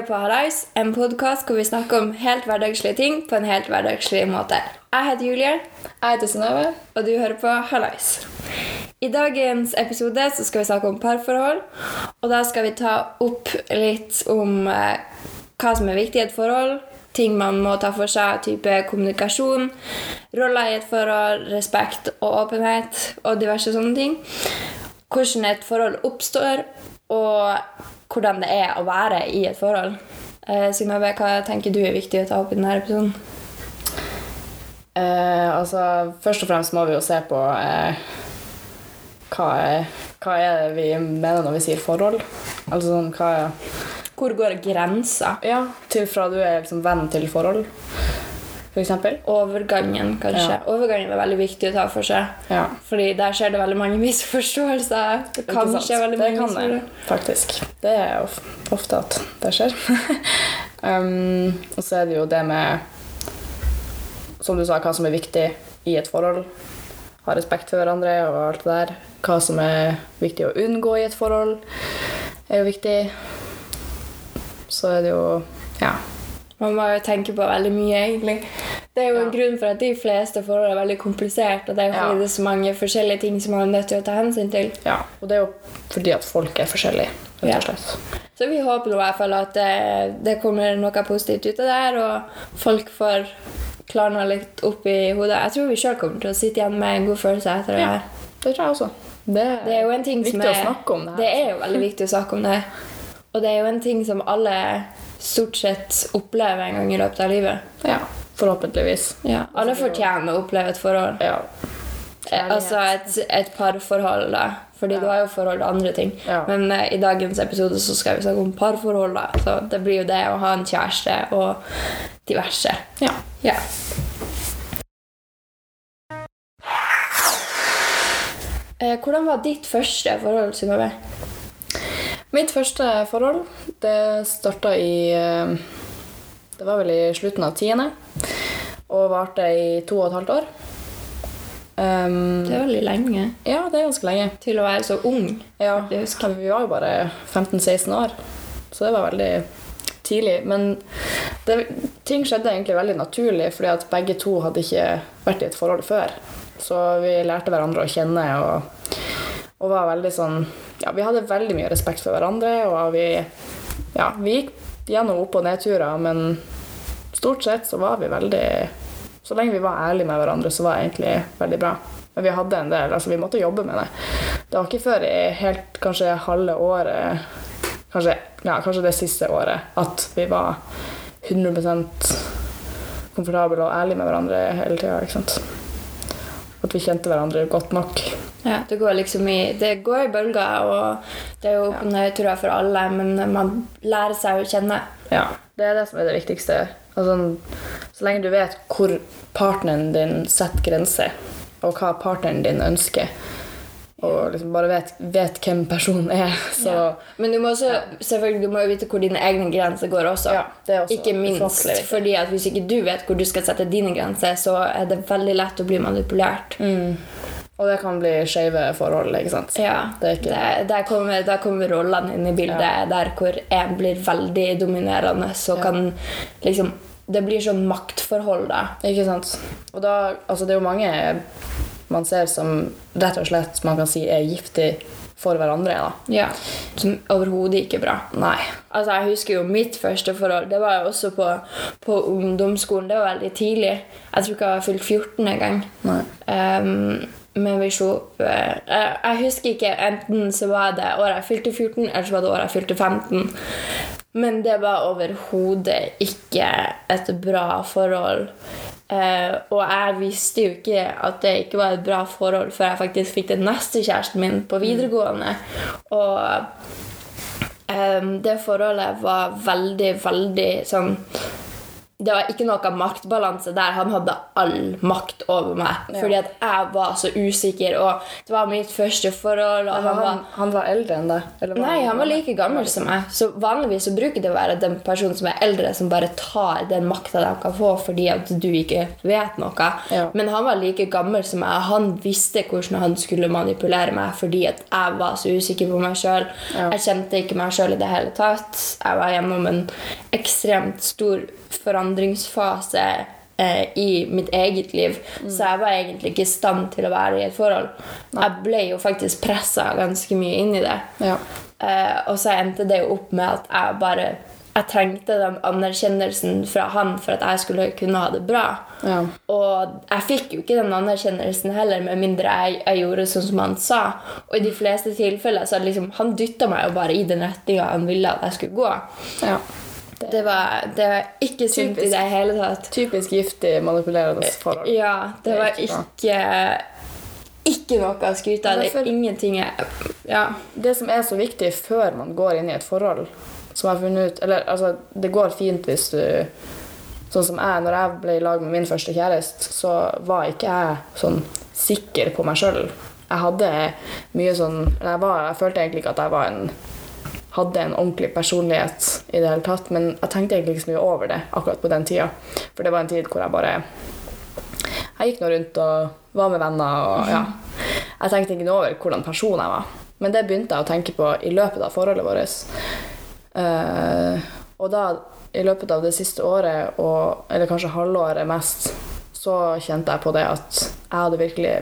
hører på Halais, en podkast hvor vi snakker om helt hverdagslige ting på en helt hverdagslig måte. Jeg heter Julie, Jeg heter Synnøve. og du hører på Halais. I dagens episode så skal vi snakke om parforhold, og da skal vi ta opp litt om eh, hva som er viktig i et forhold, ting man må ta for seg, type kommunikasjon, roller i et forhold, respekt og åpenhet og diverse sånne ting. Hvordan et forhold oppstår, og hvordan det er å være i et forhold. Eh, Synnøve, hva tenker du er viktig å ta opp i denne episoden? Eh, altså, først og fremst må vi jo se på eh, hva, er, hva er det vi mener når vi sier forhold. Altså sånn hva Hvor går grensa? Ja, til fra du er liksom venn til forhold, eksempel. Overgangen, kanskje. Ja. Overgangen er veldig viktig å ta for seg. Ja. Fordi der skjer det veldig mange misforståelser. Det kan skje veldig mange misforståelser. faktisk. Det er of ofte at det skjer. um, og så er det jo det med Som du sa, hva som er viktig i et forhold. Ha respekt for hverandre og alt det der. Hva som er viktig å unngå i et forhold, er jo viktig. Så er det jo Ja. Man må jo tenke på veldig mye, egentlig. Det er jo en Ja. grunn for at de fleste forhold er veldig komplisert, og det er jo fordi Ja. det er så mange forskjellige ting som man er nødt til å ta hensyn til. ja. Og det er jo fordi at folk er forskjellige, rett Ja. og slett. Så vi håper i hvert fall at det, det kommer noe positivt ut av det her, og folk får klarna litt opp i hodet. Jeg tror vi sjøl kommer til å sitte igjen med en god følelse etter det Ja. her. Det tror jeg også. Det, Det er jo en ting som viktig er, å snakke om det her. Det er jo veldig viktig å snakke om det. Og det er jo en ting som alle stort sett opplever en gang i løpet av livet. Ja, forhåpentligvis. Ja, alle fortjener å oppleve et forhold. Ja. Altså et, et parforhold, da. Fordi du har jo forhold og andre ting. Ja. Men uh, i dagens episode så skal vi snakke om parforhold. da. Så det blir jo det å ha en kjæreste og diverse. ja. Ja. Eh, hvordan var ditt første forhold, Synnøve? Mitt første forhold, det starta i eh, Det var vel i slutten av tiende. Og varte i to og et halvt år. Um, Det er veldig lenge ja, det er ganske lenge. til å være så ung. Ja. Vi var jo bare 15-16 år, så det var veldig tidlig. Men det, ting skjedde egentlig veldig naturlig, fordi at begge to hadde ikke vært i et forhold før. Så vi lærte hverandre å kjenne og, og var veldig sånn Ja, vi hadde veldig mye respekt for hverandre, og vi, ja, vi gikk gjennom opp- og nedturer, men stort sett så var vi veldig Så lenge vi var ærlige med hverandre, så var det egentlig veldig bra. Men vi hadde en del, altså vi måtte jobbe med det. Det var ikke før i helt kanskje halve året, kanskje, ja, kanskje det siste året, at vi var 100% komfortable og ærlige med hverandre hele tida. At vi kjente hverandre godt nok. Ja, det går liksom i Det går i bølger, og det er jo opp og ned, for alle, men man lærer seg å kjenne. Ja, Det er det som er det viktigste. Altså, så lenge du vet hvor partneren din setter grenser, og hva partneren din ønsker, og liksom bare vet, vet hvem personen er, så Ja. Men du må også selvfølgelig, du må vite hvor dine egne grenser går også. Ja, det er også ikke minst. fordi at hvis ikke du vet hvor du skal sette dine grenser, så er det veldig lett å bli manipulert. Og det kan bli skeive forhold, ikke sant? Ja, Det ikke- det, der, kommer, der kommer rollene inn i bildet, der hvor en blir veldig dominerende, så Ja. kan liksom Det blir sånn maktforhold, da. Ikke sant? Og da, altså det er jo mange man ser som rett og slett man kan si er giftig for hverandre. da. Ja. Som overhodet ikke bra. Nei. Altså, Jeg husker jo mitt første forhold. Det var jo også på, på ungdomsskolen. Det var veldig tidlig. Jeg tror ikke jeg har fylt 14 engang. Um, men vi slo opp eh, jeg, husker ikke. Enten så var det året jeg fylte 14, eller så var det året jeg fylte 15. Men det var overhodet ikke et bra forhold. Eh, og jeg visste jo ikke at det ikke var et bra forhold før jeg faktisk fikk den neste kjæresten min på videregående. Og em, det forholdet var veldig, veldig sånn det var ikke noe maktbalanse der. Han hadde all makt over meg. Fordi at jeg var så usikker, og det var mitt første forhold. Han, han var, han, han var eldre enn deg? nei, han var like gammel som meg. Så vanligvis så bruker det å være den personen som er eldre, som bare tar den makta de kan få fordi at du ikke vet noe. Ja. Men han var like gammel som meg. Han visste hvordan han skulle manipulere meg fordi at jeg var så usikker på meg sjøl. Ja. Jeg kjente ikke meg sjøl i det hele tatt. Jeg var gjennom en ekstremt stor forandringsfase eh, i mitt eget liv. Så jeg var egentlig ikke i stand til å være i et forhold. Jeg ble jo faktisk pressa ganske mye inn i det. Ja. Eh, og så endte det jo opp med at jeg bare jeg trengte den anerkjennelsen fra han for at jeg skulle kunne ha det bra. Ja. Og jeg fikk jo ikke den anerkjennelsen heller, med mindre jeg, jeg gjorde sånn som han sa. Og i de fleste tilfeller så liksom, han dytta meg jo bare i den retninga han ville at jeg skulle gå. ja. Det var, det var ikke sunt i det hele tatt. Typisk giftig, manipulerende forhold. Ja, det Det var ikke Ikke noe å skryte av. Det er ingenting jeg Ja. Det som er så viktig før man går inn i et forhold, som jeg har funnet ut Eller altså, det går fint hvis du Sånn som jeg, når jeg ble i lag med min første kjæreste, så var ikke jeg sånn sikker på meg sjøl. Jeg hadde mye sånn jeg, var, jeg følte egentlig ikke at jeg var en hadde en ordentlig personlighet i det hele tatt, men jeg tenkte egentlig ikke så mye over det akkurat på den tida. For det var en tid hvor jeg bare Jeg gikk nå rundt og var med venner og ja. Jeg tenkte ikke noe over hvordan person jeg var. Men det begynte jeg å tenke på i løpet av forholdet vårt. Uh, og da, i løpet av det siste året, og, eller kanskje halvåret mest, så kjente jeg på det at jeg hadde virkelig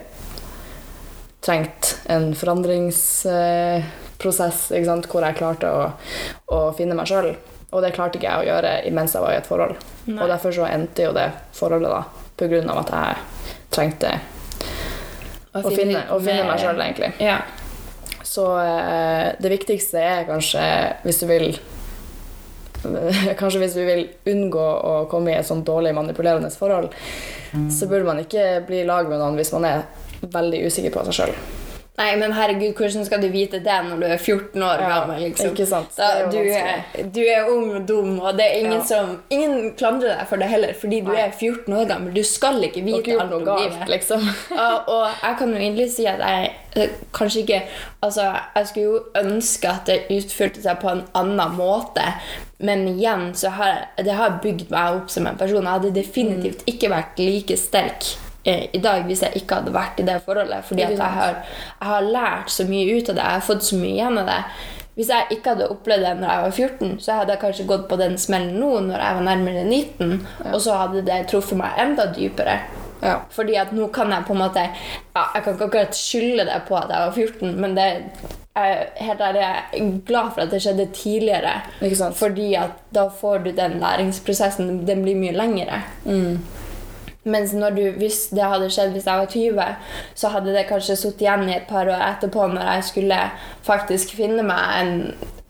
trengt en forandrings... ikke sant? hvor jeg klarte å, å finne meg sjøl. Og det klarte ikke jeg å gjøre mens jeg var i et forhold. Nei. Og derfor så endte jo det forholdet da, på grunn av at jeg trengte å finne, å finne meg sjøl, egentlig. Ja. Så eh, det viktigste er kanskje, hvis du vil Kanskje hvis du vil unngå å komme i et sånt dårlig manipulerende forhold, så burde man ikke bli i lag med noen hvis man er veldig usikker på seg sjøl. Nei, men herregud, hvordan skal du vite det når du er 14 år Ja, gammel? liksom? ikke sant? Da, er du, er, du er ung og dum, og det er ingen Ja. som Ingen klandrer deg for det heller, fordi du Nei. er 14 år gammel. Du skal ikke vite alt om livet. liksom. og, og jeg kan jo egentlig si at jeg eh, kanskje ikke Altså, jeg skulle jo ønske at det utfylte seg på en annen måte, men igjen så har det har bygd meg opp som en person. Jeg hadde definitivt ikke vært like sterk i dag hvis jeg ikke hadde vært i det forholdet. Fordi at jeg har, jeg har lært så mye ut av det. Jeg har fått så mye igjen av det. Hvis jeg ikke hadde opplevd det når jeg var 14, så hadde jeg kanskje gått på den smellen nå når jeg var nærmere 19, og så hadde det truffet meg enda dypere. Ja. Fordi at nå kan jeg på en måte ja, Jeg kan ikke akkurat skylde det på at jeg var 14, men det jeg, helt ærlig, jeg er glad for at det skjedde tidligere. Fordi at da får du den læringsprosessen. Den blir mye lengre. Mens du, hvis det hadde skjedd hvis jeg var 20, så hadde det kanskje sittet igjen i et par år etterpå når jeg skulle faktisk finne meg en,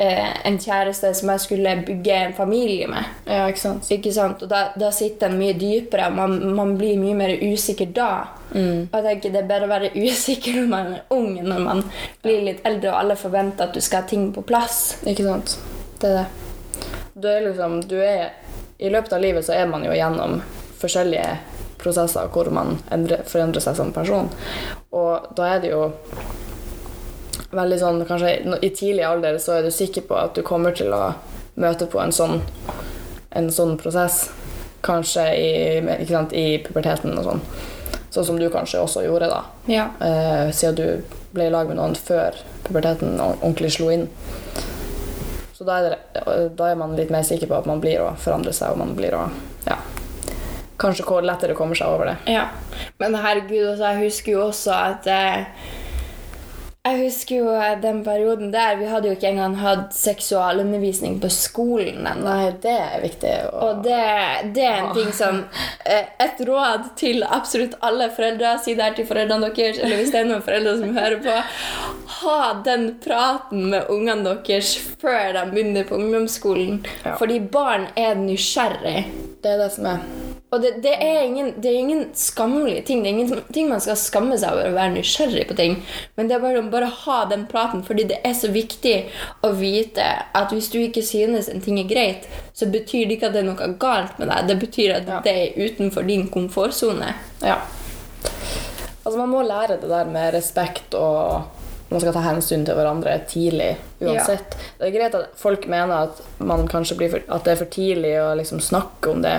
eh, en kjæreste som jeg skulle bygge en familie med. ja, ikke sant? Ikke sant? Og da, da sitter den mye dypere, og man, man blir mye mer usikker da. Og jeg tenker Det er bedre å være usikker når man er ung, enn når man blir litt eldre og alle forventer at du skal ha ting på plass. Ikke sant? Det er det. Du er liksom, du er, I løpet av livet så er man jo gjennom forskjellige prosesser hvor man endrer, forandrer seg som person. Og da er det jo veldig sånn Kanskje i tidlig alder så er du sikker på at du kommer til å møte på en sånn, en sånn prosess. Kanskje i, sant, i puberteten og sånn. Sånn som du kanskje også gjorde, da. Ja. Eh, siden du ble i lag med noen før puberteten ordentlig slo inn. Så da er, det, da er man litt mer sikker på at man blir å forandre seg, og man blir å ja, kanskje hvor lettere kommer seg over det. Ja, men herregud, altså, jeg husker jo også at eh, Jeg husker jo eh, den perioden der Vi hadde jo ikke engang hatt seksualundervisning på skolen ennå. Nei, det er viktig. å- Og det, det er en ting som eh, Et råd til absolutt alle foreldre. Si det her til foreldrene deres, eller hvis det er noen foreldre som hører på. Ha den praten med ungene deres før de begynner på ungdomsskolen. Ja. Fordi barn er nysgjerrig. Det er det som er. Og det, det, er ingen, det er ingen skammelige ting. Det er ingen ting man skal skamme seg over å være nysgjerrig på ting. Men det er bare å bare ha den praten, fordi det er så viktig å vite at hvis du ikke synes en ting er greit, så betyr det ikke at det er noe galt med deg. Det betyr at Ja. det er utenfor din komfortsone. Ja. Altså, man må lære det der med respekt og man skal ta hensyn til hverandre tidlig uansett. Det er greit at folk mener at, man kanskje blir for, at det er for tidlig å liksom snakke om det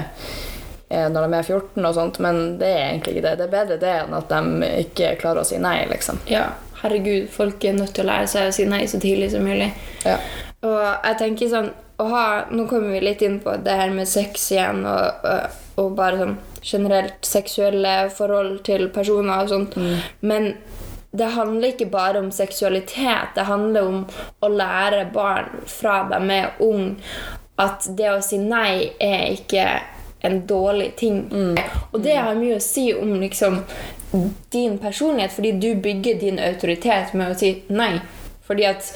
når de er 14 og sånt, men det er egentlig ikke det. Det er bedre det enn at de ikke klarer å si nei, liksom. Ja, herregud, folk er nødt til å lære seg å si nei så tidlig som mulig. Ja. Og jeg tenker sånn ha, Nå kommer vi litt inn på det her med sex igjen, og, og, og bare sånn generelt seksuelle forhold til personer og sånt. Men det handler ikke bare om seksualitet. Det handler om å lære barn fra de er unge, at det å si nei er ikke en dårlig ting. Og det har mye å si om liksom din personlighet, fordi du bygger din autoritet med å si nei. Fordi at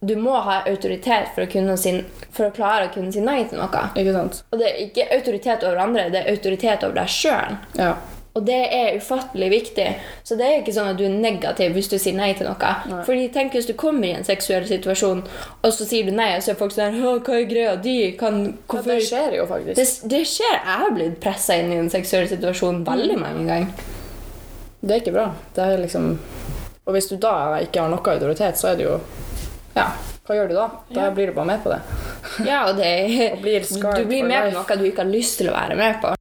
du må ha autoritet for å, si, for å klare å kunne si nei til noe. Og det er ikke autoritet over andre, det er autoritet over deg sjøl. Ja. Og det er ufattelig viktig. Så det er ikke sånn at du er negativ hvis du sier nei til noe. Nei. Fordi tenk hvis du kommer i en seksuell situasjon, og så sier du nei, og så er folk sånn Hva er greia di? Kan, ja. Det skjer jo faktisk. det, det skjer. Jeg har blitt pressa inn i en seksuell situasjon veldig mange ganger. Det er ikke bra. Det er liksom Og hvis du da ikke har noe autoritet, så er det jo Ja, hva gjør du da? Da Ja. blir du bare med på det. Ja, det blir du blir med på noe du ikke har lyst til å være med på.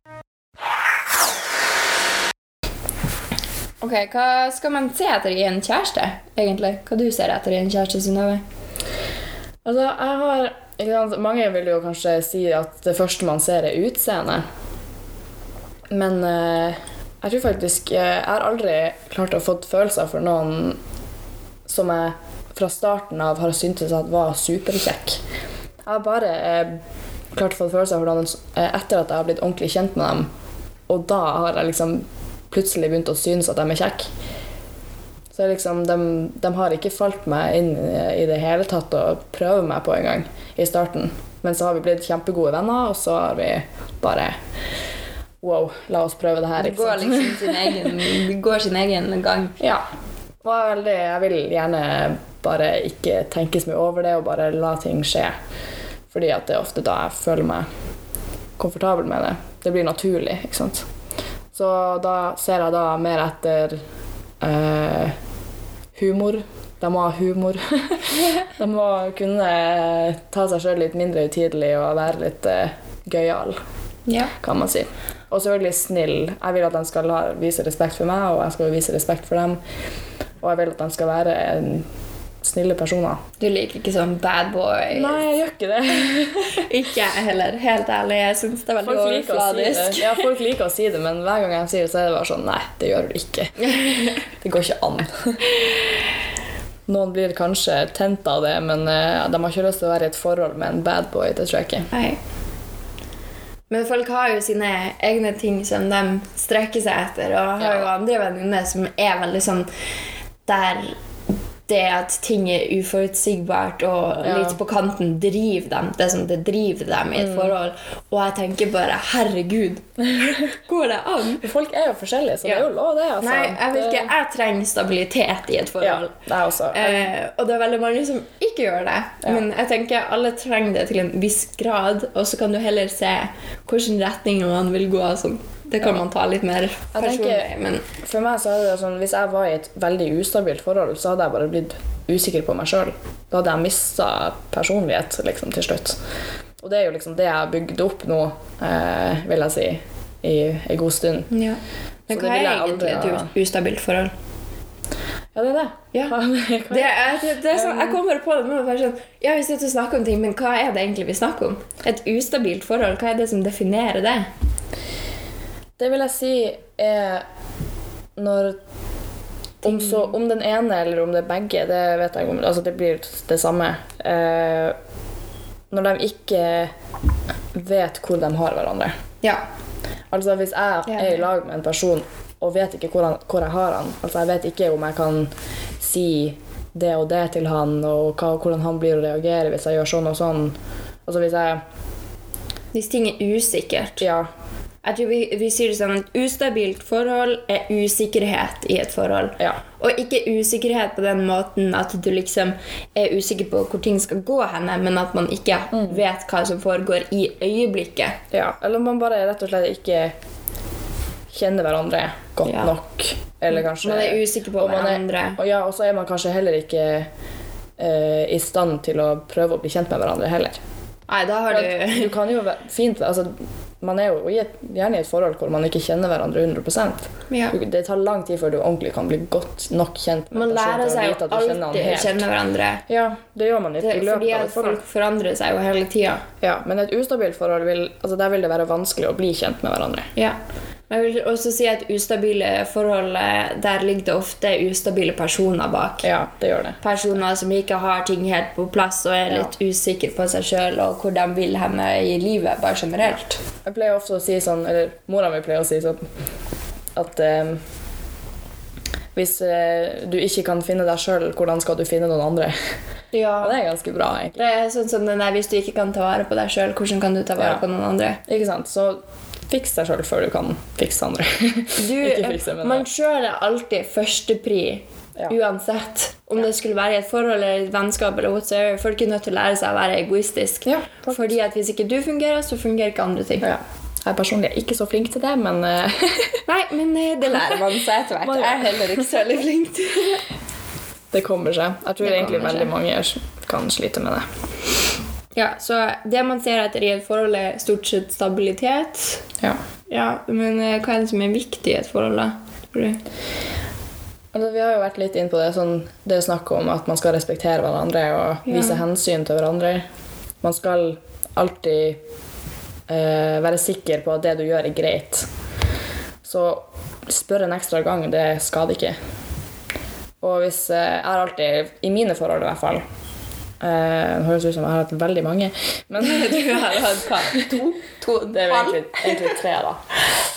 Ok, Hva skal man se etter i en kjæreste, egentlig? Hva du ser etter i en kjæreste, Synnøve? Altså, jeg har sant, Mange vil jo kanskje si at det første man ser, er utseende. Men eh, jeg tror faktisk eh, Jeg har aldri klart å få følelser for noen som jeg fra starten av har syntes at var superkjekk. Jeg har bare eh, klart å få følelser for noen eh, etter at jeg har blitt ordentlig kjent med dem. Og da har jeg liksom plutselig begynt å synes at de er kjekke. Så liksom, de, de har ikke falt meg inn i det hele tatt og prøver meg på engang i starten. Men så har vi blitt kjempegode venner, og så har vi bare Wow, la oss prøve det her. Det går liksom sin egen, det går sin egen gang. Ja. Og jeg, veldig, jeg vil gjerne bare ikke tenke så mye over det, og bare la ting skje. Fordi at det er ofte da jeg føler meg komfortabel med det. Det blir naturlig, ikke sant. Så da ser jeg da mer etter eh, humor. De må ha humor. De må kunne ta seg sjøl litt mindre utidelig og være litt eh, gøyal, Ja. kan man si. Og selvfølgelig snill. Jeg vil at de skal ha, vise respekt for meg, og jeg skal vise respekt for dem. Og jeg vil at de skal være en snille personer. Du liker ikke sånn bad boy? Nei, jeg gjør ikke det. Ikke jeg heller. Helt ærlig. Jeg syns det er veldig overfladisk. si. Ja, folk liker å si det, men hver gang jeg sier det, så er det bare sånn Nei, det gjør du ikke. Det går ikke an. Noen blir kanskje tent av det, men eh, de har ikke lyst til å være i et forhold med en bad boy. Det tror jeg ikke. Nei. Men folk har jo sine egne ting som de strekker seg etter. Og har har jo andre venninner som er veldig sånn der det at ting er uforutsigbart og Ja. litt på kanten, driver dem. Det som det driver dem Mm. i et forhold. Og jeg tenker bare herregud, går det an? Folk er jo forskjellige, så det er jo lov, det. Altså. Nei, jeg vet ikke. Jeg trenger stabilitet i et Ja, forhold. det er også. Eh, og det er veldig mange som ikke gjør det. Ja. Men jeg tenker alle trenger det til en viss grad, og så kan du heller se hvilken retning man vil gå. sånn. Det kan man ta litt mer personlig. Men For meg så er det sånn, Hvis jeg var i et veldig ustabilt forhold, så hadde jeg bare blitt usikker på meg sjøl. Da hadde jeg mista personlighet liksom, til slutt. Og det er jo liksom det jeg har bygd opp nå, eh, vil jeg si, i en god stund. ja. Men hva er egentlig et ustabilt forhold? Ja, det er det. Ja. Det er, det, er sånn, jeg kommer på det nå. Sånn, ja, vi sitter og snakker om ting, men hva er det egentlig vi snakker om? Et ustabilt forhold, hva er det som definerer det? Det vil jeg si er når om, så, om den ene eller om det er begge, det vet jeg ikke. Altså, det blir det samme. Eh, når de ikke vet hvor de har hverandre. Ja. Altså Hvis jeg er i lag med en person og vet ikke hvor, han, hvor jeg har han Altså Jeg vet ikke om jeg kan si det og det til han, og hva, hvordan han blir å reagere hvis jeg gjør sånn og sånn. Altså Hvis jeg Hvis ting er usikkert. Ja. Jeg tror vi, vi sier det sånn at ustabilt forhold er usikkerhet i et forhold. Ja. Og ikke usikkerhet på den måten at du liksom er usikker på hvor ting skal gå henne, men at man ikke Mm. vet hva som foregår i øyeblikket. Ja, eller man bare rett og slett ikke kjenner hverandre godt Ja. nok. Eller kanskje Man er usikker på og er- hverandre. Og ja, og så er man kanskje heller ikke uh, i stand til å prøve å bli kjent med hverandre heller. Nei, da har du Du kan jo fint altså, Man er jo gjerne i et forhold hvor man ikke kjenner hverandre 100 Ja. Det tar lang tid før du ordentlig kan bli godt nok kjent med Man lærer seg jo alltid å kjenne hverandre. Ja, det gjør man i, Det, i løpet av et forhold. folk forandrer seg jo hele tida. Ja, men et ustabilt forhold vil, altså der vil det være vanskelig å bli kjent med hverandre. Ja. Men jeg vil også si at ustabile forhold, eh, der ligger det ofte ustabile personer bak. Ja, det gjør det. Personer som ikke har ting helt på plass og er Ja. litt usikre på seg sjøl og hvor de vil henne i livet, bare generelt. Jeg pleier ofte å si sånn, eller mora mi pleier å si sånn, at eh, hvis eh, du ikke kan finne deg sjøl, hvordan skal du finne noen andre? Ja. Og det er ganske bra, egentlig. Det er sånn som den der, Hvis du ikke kan ta vare på deg sjøl, hvordan kan du ta vare Ja. på noen andre? Ikke sant? Så fiks deg sjøl før du kan fikse andre. Du, man sjøl er alltid førstepri. Ja. Uansett. Om det skulle være i et forhold eller et vennskap. eller whatsoever, Folk er nødt til å lære seg å være egoistisk. Ja. Fordi at Hvis ikke du fungerer, så fungerer ikke andre ting. ja. Jeg er personlig ikke så flink til det, men eh, Nei, men eh, det lærer man seg etter hvert. Jeg er heller ikke så veldig flink til det. det kommer seg. Jeg tror egentlig veldig seg. mange kan slite med det. Ja, Så det man ser etter i et forhold, er stort sett stabilitet. Ja. Ja, Men eh, hva er det som er viktig i et forhold, da? tror du? Altså, vi har jo vært litt inn på det, sånn, det å snakke om at man skal respektere hverandre og Ja. vise hensyn til hverandre. Man skal alltid uh, være sikker på at det du gjør, er greit. Så spør en ekstra gang, det skader ikke. Og hvis eh, Jeg har alltid, i mine forhold i hvert fall eh, Det høres ut som jeg har hatt veldig mange, men Du har hatt hva? To? to det er egentlig, egentlig tre, da.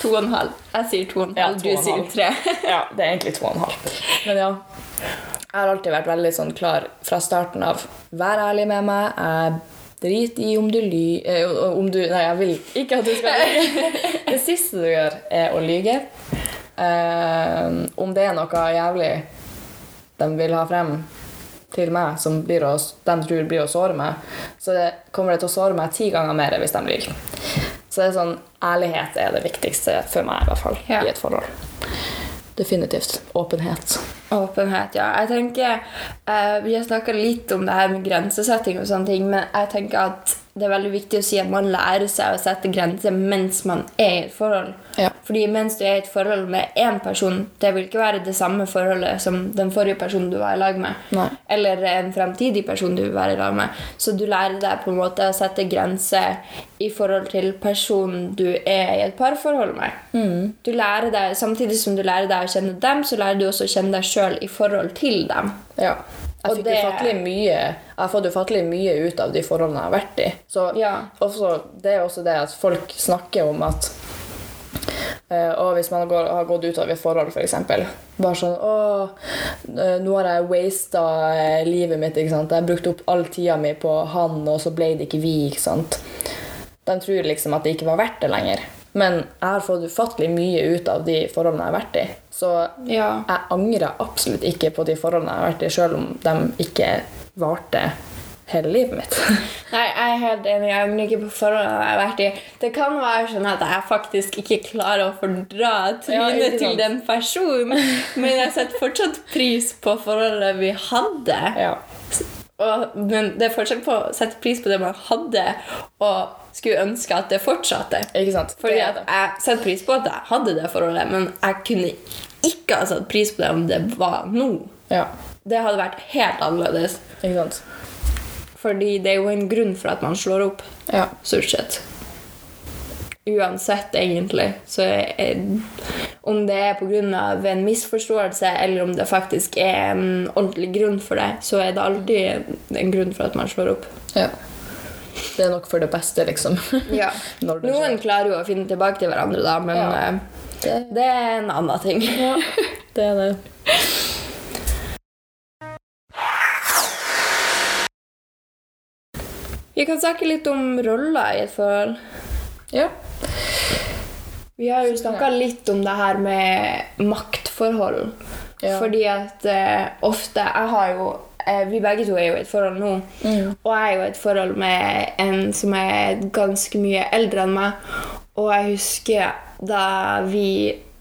To og en halv. Jeg sier to og en halv, ja, du sier halv. tre. Ja, det er egentlig to og en halv. Men ja. Jeg har alltid vært veldig sånn klar fra starten av. Vær ærlig med meg. Jeg driter i om du ly... Eh, om du Nei, jeg vil ikke at du skal lyve. Det siste du gjør, er å lyge. Eh, om det er noe jævlig de vil ha frem til meg, som blir å, de tror blir å såre meg, så det, kommer det til å såre meg ti ganger mer hvis de lyver. Så det er sånn, ærlighet er det viktigste for meg, i hvert fall, Ja. i et forhold. Definitivt. Åpenhet. Åpenhet, ja. Jeg tenker, eh, Vi har snakka litt om det her med grensesetting, og sånne ting, men jeg tenker at det er veldig viktig å si at man lærer seg å sette grenser mens man er i et forhold. Ja. Fordi mens du er i et forhold med én person, det vil ikke være det samme forholdet som den forrige personen du var i lag med. Nei. Eller en fremtidig person du vil være i lag med. Så du lærer deg på en måte å sette grenser i forhold til personen du er i et parforhold med. Mm. Du lærer deg, Samtidig som du lærer deg å kjenne dem, så lærer du også å kjenne deg sjøl i forhold til dem. Ja. Jeg fikk det- ufattelig mye Jeg har fått ufattelig mye ut av de forholdene jeg har vært i. Så Ja. også, det er også det at folk snakker om at Uh, og hvis man går, har gått ut av et forhold, f.eks. Bare sånn 'Å, eh, nå har jeg wasta livet mitt. ikke sant? Jeg har brukt opp all tida mi på han, og så ble det ikke vi.' ikke sant? De tror liksom at det ikke var verdt det lenger. Men jeg har fått ufattelig mye ut av de forholdene jeg har vært i. Så Ja. jeg angrer absolutt ikke på de forholdene jeg har vært i, selv om de ikke varte hele livet mitt. Nei, jeg er helt enig. Jeg angrer ikke på forholdene jeg har vært i. Det kan være sånn at jeg faktisk ikke klarer å fordra trynet ja, til den personen, men jeg setter fortsatt pris på forholdet vi hadde. ja. Og, men det er forskjell på å sette pris på det man hadde, og skulle ønske at det fortsatte. Ikke sant? Fordi at jeg setter pris på at jeg hadde det forholdet, men jeg kunne ikke ha satt pris på det om det var nå. Ja, Det hadde vært helt annerledes. ikke sant? Fordi det er jo en grunn for at man slår opp, Ja. stort sett. Uansett, egentlig. Så er, om det er pga. en misforståelse, eller om det faktisk er en ordentlig grunn for det, så er det alltid en grunn for at man slår opp. ja. Det er nok for det beste, liksom. Ja. Noen klarer jo å finne tilbake til hverandre, da, men Ja. eh, Det, det er en annen ting. ja, det er det. Vi kan snakke litt om roller i et forhold. Ja. Vi har jo snakka litt om det her med maktforhold. Ja. Fordi at eh, ofte Jeg har jo eh, Vi begge to er jo i et forhold nå. Og jeg er jo i et forhold med en som er ganske mye eldre enn meg. Og jeg husker da vi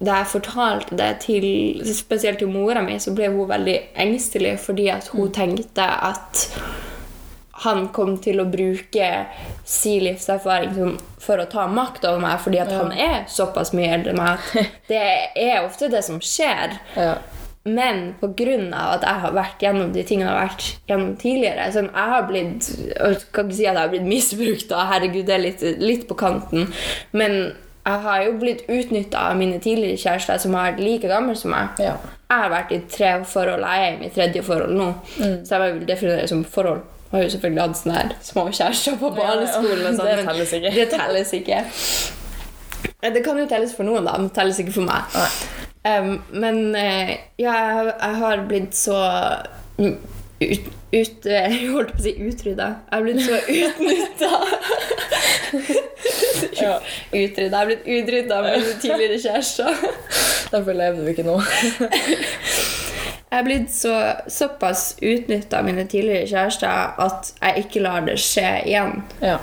da jeg fortalte det til spesielt til mora mi, så ble hun veldig engstelig fordi at hun tenkte at han kom til å bruke sin livserfaring som, for å ta makt over meg, fordi at Ja. han er såpass mye eldre enn meg. at Det er ofte det som skjer. Ja. Men pga. at jeg har vært gjennom de tingene jeg har vært gjennom tidligere sånn, Jeg har blitt Jeg kan ikke si at jeg har blitt misbrukt, da. herregud, det er litt, litt på kanten. Men jeg har jo blitt utnytta av mine tidligere kjærester som har vært like gamle som meg. Ja. Jeg har vært i tre forhold. Jeg er i mitt tredje forhold nå. Mm. Så jeg vil definere det som forhold. Jeg har jo selvfølgelig hatt sånne her små kjærester på barneskolen. og sånn, Det men telles ikke. Det telles ikke. Eh, Det kan jo telles for noen, da, men det telles ikke for meg. Um, men eh, ja, jeg, har blitt så ut, ut Jeg holdt på å si utrydda. Jeg har blitt så utnytta. Ja. utrydda. Jeg har blitt utrydda av mine tidligere kjærester. Derfor lever du ikke nå. Jeg er blitt så, såpass utnytta av mine tidligere kjærester at jeg ikke lar det skje igjen. Ja.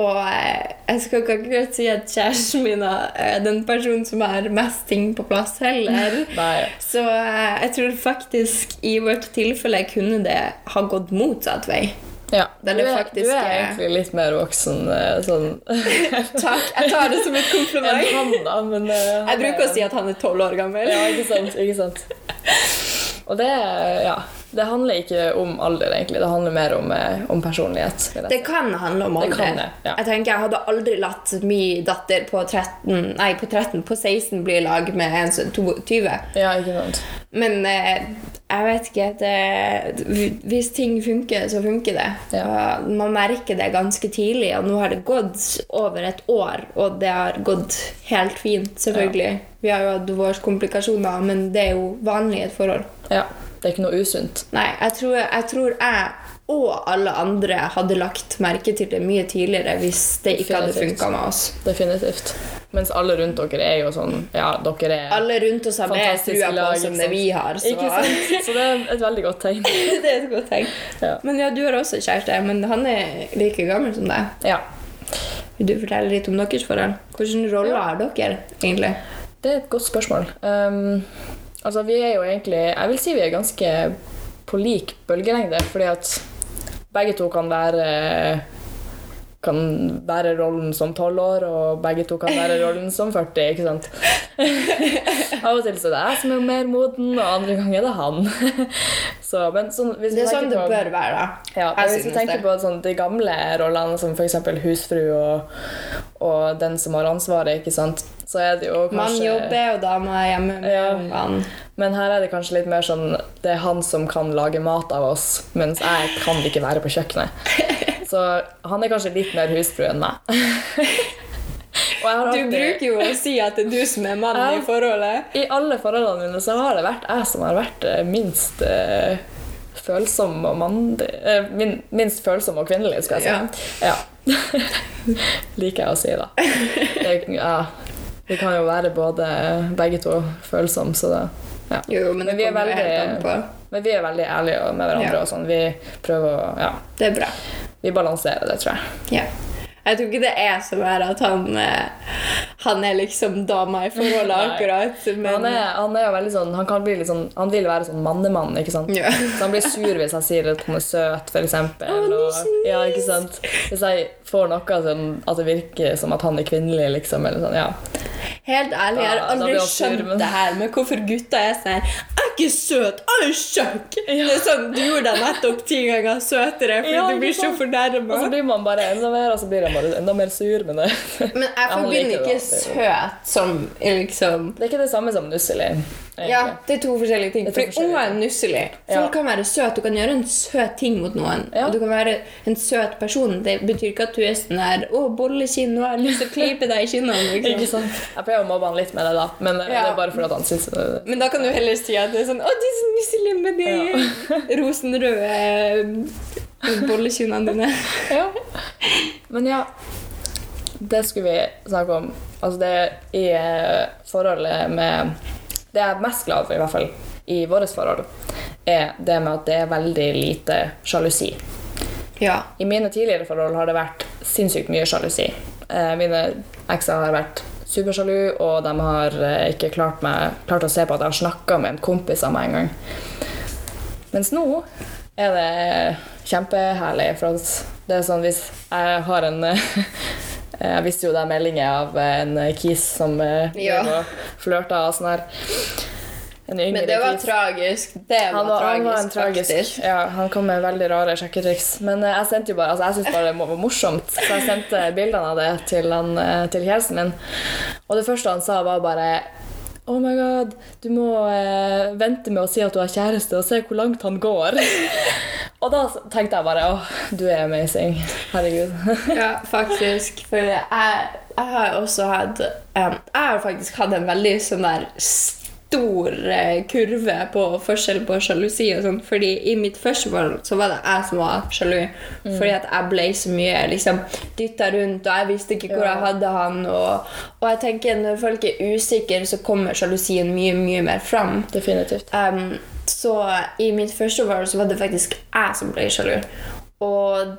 Og eh, jeg skal ikke akkurat si at kjæresten min er den personen som har mest ting på plass heller. Nei. Så eh, jeg tror faktisk i vårt tilfelle kunne det ha gått motsatt vei. Ja. Du, er, faktisk, du er eh, egentlig litt mer voksen eh, sånn Takk. Jeg tar det som et kompliment. han, da. Men uh, Jeg bruker er- å si at han er tolv år gammel. Ja, ikke sant. Ikke sant. Og det, ja, det handler ikke om alder, egentlig. Det handler mer om, eh, om personlighet. Det kan handle om Det alder. kan det, ja. Jeg tenker jeg hadde aldri latt min datter på 13, nei, på 13, på 16 bli i lag med en som er 22. Ja, ikke sant. Men eh, jeg vet ikke det, Hvis ting funker, så funker det. Ja. Man merker det ganske tidlig, og nå har det gått over et år, og det har gått helt fint, selvfølgelig. Vi har jo hatt våre komplikasjoner, men det er jo vanlig i et forhold. Ja. Det er ikke noe usunt. Nei, jeg tror jeg, tror jeg og alle andre hadde lagt merke til det mye tidligere hvis det ikke hadde Definitivt. funka med oss. Definitivt. Mens alle rundt dere er jo sånn Ja, dere er Alle rundt oss har mer trua på oss enn det vi har. Så Ikke sant? Så det er et veldig godt tegn. det er et godt tegn. Ja. Men ja, du har også kjæreste, men han er like gammel som deg. ja. Vil du fortelle litt om deres forhold? Hvilken rolle har dere egentlig? Det er et godt spørsmål. Um, altså, vi er jo egentlig Jeg vil si vi er ganske på lik bølgelengde, fordi at begge to kan være kan være rollen som 12 år, og begge to kan være rollen som 40. ikke sant? Av og til så er det jeg som er mer moden, og andre ganger er det han. Så, sånn, hvis Det er sånn det på- bør være. da. ja, Jeg hvis vi tenker det. på sånn, de gamle rollene, som f.eks. husfru og, og den som har ansvaret, så er det jo kanskje Mann jobber, og dama er hjemme med Ja. ungene. Men her er det kanskje litt mer sånn Det er han som kan lage mat av oss, mens jeg kan ikke være på kjøkkenet. Så han er kanskje litt mer husfru enn meg. Jeg Du bruker jo å si at det er du som er mannen Ja. i forholdet. I alle forholdene mine så har det vært jeg som har vært eh, minst eh, følsom og mandig eh, min, Minst følsom og kvinnelig, skal jeg si. Ja. Liker jeg å si, da. Det, ja. Vi kan jo være både begge to følsomme, så det ja. Jo, men, Men det vi er kommer jo helt veldig- an på. Men vi er veldig ærlige med hverandre. Ja. og sånn. Vi prøver å Ja, Det er bra. vi balanserer det, tror jeg. Ja. Jeg tror ikke det er så verre at han, eh, han er liksom dama i forholdet akkurat. Men Han er, han er jo veldig sånn Han kan bli litt sånn Han vil være sånn mannemann, ikke sant? Ja. Så han blir sur hvis jeg sier at han er søt, nice. ja, ikke sant? Hvis jeg får noe sånn at det virker som at han er kvinnelig, liksom, eller sånn, ja. Helt ærlig, jeg har aldri skjønt det her med hvorfor gutta er sånn ikke søt, jeg er Ja. Det er sånn, Du gjorde deg nettopp ti ganger søtere fordi Ja, du blir så fornærma. Og så blir man bare enda mer, og så blir jeg bare enda mer sur Men, det. Men jeg forbinder ikke søt som liksom Det er ikke det samme som nusselig. Ja, det er to forskjellige ting. Er Fordi unger er nusselig. Folk Ja. kan være søte. Du kan gjøre en søt ting mot noen. Ja. Og du kan være en søt person. Det betyr ikke at du er sånn her Å, bollekinn, nå har jeg lyst til å klype deg i kinnene. Ikke Liksom. sant? Jeg prøver å mobbe han litt med det, da. Men eh, Ja. det er bare fordi han syns det Men da kan du heller si at det er sånn Å, de er så nusselige med de rosenrøde bollekinnene dine. Ja. Men ja. det skulle vi snakke om. Altså det i eh, forholdet med Det jeg er mest glad for, i hvert fall, i vårt forhold, er det med at det er veldig lite sjalusi. Ja. I mine tidligere forhold har det vært sinnssykt mye sjalusi. Eh, mine ekser har vært supersjalu, og de har eh, ikke klart, meg, klart å se på at jeg har snakka med en kompis av meg en gang. Mens nå er det kjempeherlig, for det er sånn hvis jeg har en Jeg visste jo det meldinger av en kis som eh, Ja. flørta og sånn her. En yngre Men det var kis. tragisk. Det var, Han var, tragisk, han var en tragisk faktisk. ja, Han kom med veldig rare sjekketriks. Men eh, jeg sendte jo bare, altså jeg syntes bare det var morsomt, så jeg sendte bildene av det til, han, eh, til kjæresten min. Og det første han sa, var bare Oh my god, du må eh, vente med å si at du har kjæreste, og se hvor langt han går. og da tenkte jeg bare åh, du er amazing. Herregud. Ja, faktisk. For jeg, jeg har også hatt um, Jeg har faktisk hatt en veldig sånn der stor eh, kurve på forskjell på sjalusi og sånn. Fordi i mitt første forhold så var det jeg som var sjalu. Fordi at jeg ble så mye liksom dytta rundt, og jeg visste ikke hvor Ja. jeg hadde han. Og, og jeg tenker når folk er usikre, så kommer sjalusien mye, mye mer fram. Definitivt. Um, så i mitt første forhold så var det faktisk jeg som ble sjalu. Og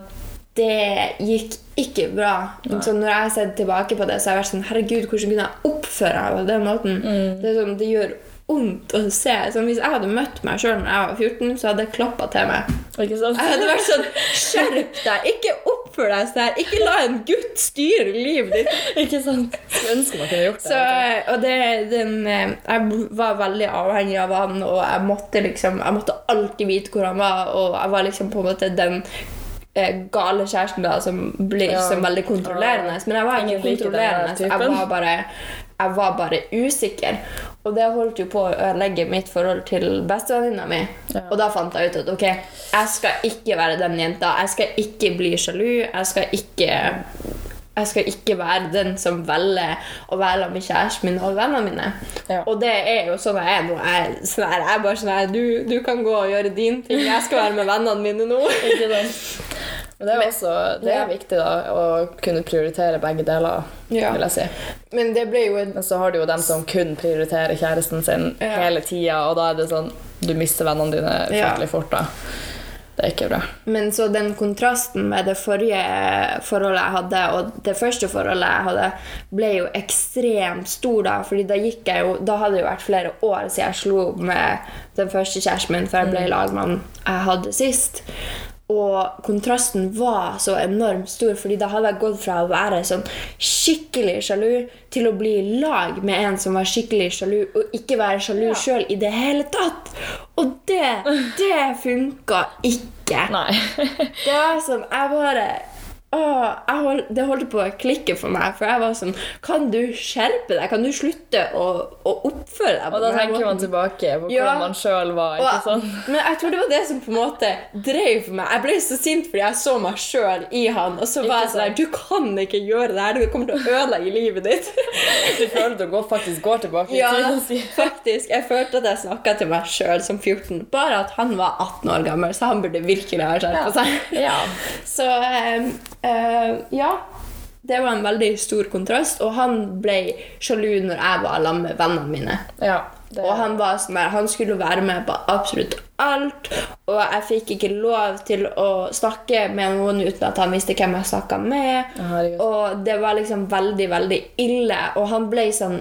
det gikk ikke bra. Så når jeg ser tilbake på det, så har jeg vært sånn Herregud, hvordan kunne jeg oppføre meg på den måten? Det, er sånn, det gjør vondt å se. Sånn, hvis jeg hadde møtt meg sjøl da jeg var 14, så hadde jeg klappa til meg. Jeg hadde vært sånn Skjerp deg! Ikke oppfør deg sånn! Ikke la en gutt styre livet ditt! Ikke sant? Skulle ønske man kunne gjort det. Så, og det, den, eh, jeg var veldig avhengig av han, og jeg måtte liksom Jeg måtte alltid vite hvor han var, og jeg var liksom på en måte den eh, gale kjæresten da som blir Ja. veldig kontrollerende. Men jeg var ikke kontrollerende. Jeg var, bare, jeg var bare usikker. Og det holdt jo på å ødelegge mitt forhold til bestevenninna mi. Ja. Og da fant jeg ut at ok, jeg skal ikke være den jenta. Jeg skal ikke bli sjalu. Jeg skal ikke jeg skal ikke være den som velger å være med kjæresten min og vennene mine. Ja. Og det er jo sånn jeg er nå. Jeg, sånn jeg er bare sånn her, du, du kan gå og gjøre din ting. Jeg skal være med vennene mine nå. Men det er også det er Ja. viktig da, å kunne prioritere begge deler, Ja. vil jeg si. Men en Men så har du jo dem som kun prioriterer kjæresten sin Ja. hele tida, og da er det sånn Du mister vennene dine fryktelig fort, da. Det er ikke bra. Men så den kontrasten med det forrige forholdet jeg hadde, og det første forholdet jeg hadde, ble jo ekstremt stor da. fordi da gikk jeg jo Da hadde det jo vært flere år siden jeg slo opp med den første kjæresten min, før jeg ble i lag med han jeg hadde sist. Og kontrasten var så enormt stor, fordi da hadde jeg gått fra å være sånn skikkelig sjalu til å bli i lag med en som var skikkelig sjalu, og ikke være sjalu Ja. sjøl i det hele tatt. Og det, det funka ikke. Nei. Det var sånn, jeg bare Åh, hold, det holdt på å klikke for meg, for jeg var sånn Kan du skjerpe deg? Kan du slutte å, å oppføre deg Og da tenker tenker man tilbake på Ja. hvordan man sjøl var. ikke Og, sant? men jeg tror det var det som på en måte drev meg. Jeg ble så sint fordi jeg så meg sjøl i han, og så var jeg sånn Du kan ikke gjøre det her, Du kommer til å ødelegge livet ditt. Du føler du går, faktisk går tilbake Ja, og faktisk. Jeg følte at jeg snakka til meg sjøl som 14. Bare at han var 18 år gammel, så han burde virkelig ha skjerpa seg. Ja. Så eh, eh, ja. Det var en veldig stor kontrast, og han ble sjalu når jeg var sammen med vennene mine. ja det, Og han var sånn der, han skulle være med på absolutt alt, og jeg fikk ikke lov til å snakke med noen uten at han visste hvem jeg snakka med. Herregud. Og det var liksom veldig, veldig ille, og han ble sånn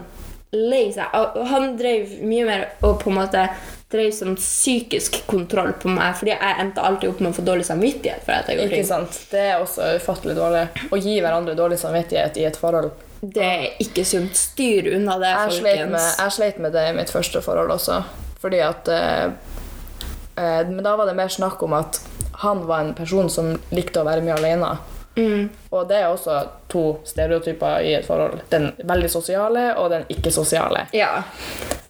lei seg. Og han drev mye mer og på en måte drev sånn psykisk kontroll på meg, fordi jeg endte alltid opp med å få dårlig samvittighet for at jeg Ikke sant? Det er også ufattelig dårlig. Å gi hverandre dårlig samvittighet i et forhold. Det er ikke sunt. Styr unna det, Jeg sleit, med, jeg sleit med det i mitt første forhold også. Fordi at eh, eh, Men da var det mer snakk om at han var en person som likte å være mye alene. Mm. Og det er også to stereotyper i et forhold. Den veldig sosiale og den ikke-sosiale. Ja.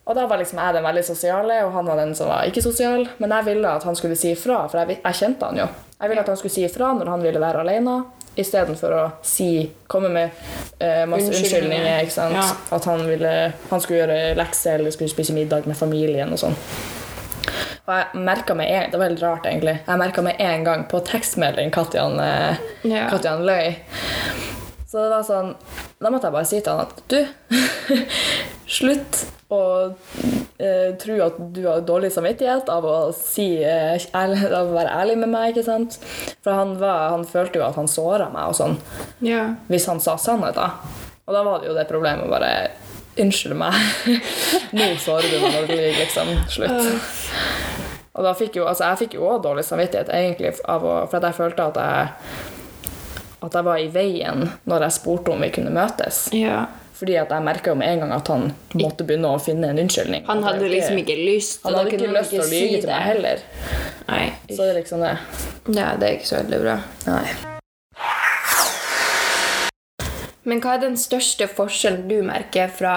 Og da var liksom jeg den veldig sosiale, og han var den som var ikke-sosial. Men jeg ville at han skulle si ifra, for jeg, jeg kjente han jo. Jeg ville at han skulle si ifra når han ville være alene, istedenfor å si, komme med uh, masse Unnskyldninger. unnskyldninger. ikke sant? Ja. At han, ville, han skulle gjøre lekser eller skulle spise middag med familien og sånn. Og jeg merka med en, Det var veldig rart, egentlig. Jeg merka med en gang på tekstmelding Katjan, eh, Ja. Katjan løy. Så det var sånn Da måtte jeg bare si til han at du, slutt å eh, tro at du har dårlig samvittighet av å, si, eh, ærlig, av å være ærlig med meg. ikke sant? For han, var, han følte jo at han såra meg og sånn Ja. hvis han sa sannhet, da. Og da var det jo det problemet å bare Unnskyld meg. Nå sårer du meg når du lyver, liksom. Slutt. Og da fikk jo, altså jeg fikk jo også dårlig samvittighet, egentlig, av å, for jeg følte at jeg, at jeg var i veien når jeg spurte om vi kunne møtes. ja. Fordi at jeg merka med en gang at han måtte begynne å finne en unnskyldning. Han hadde liksom ikke lyst, Han hadde ikke lyst til å lyge si til det. meg heller. Nei. Så det er liksom det. Ja, det er ikke så veldig bra. Nei. Men hva er den største forskjellen du merker fra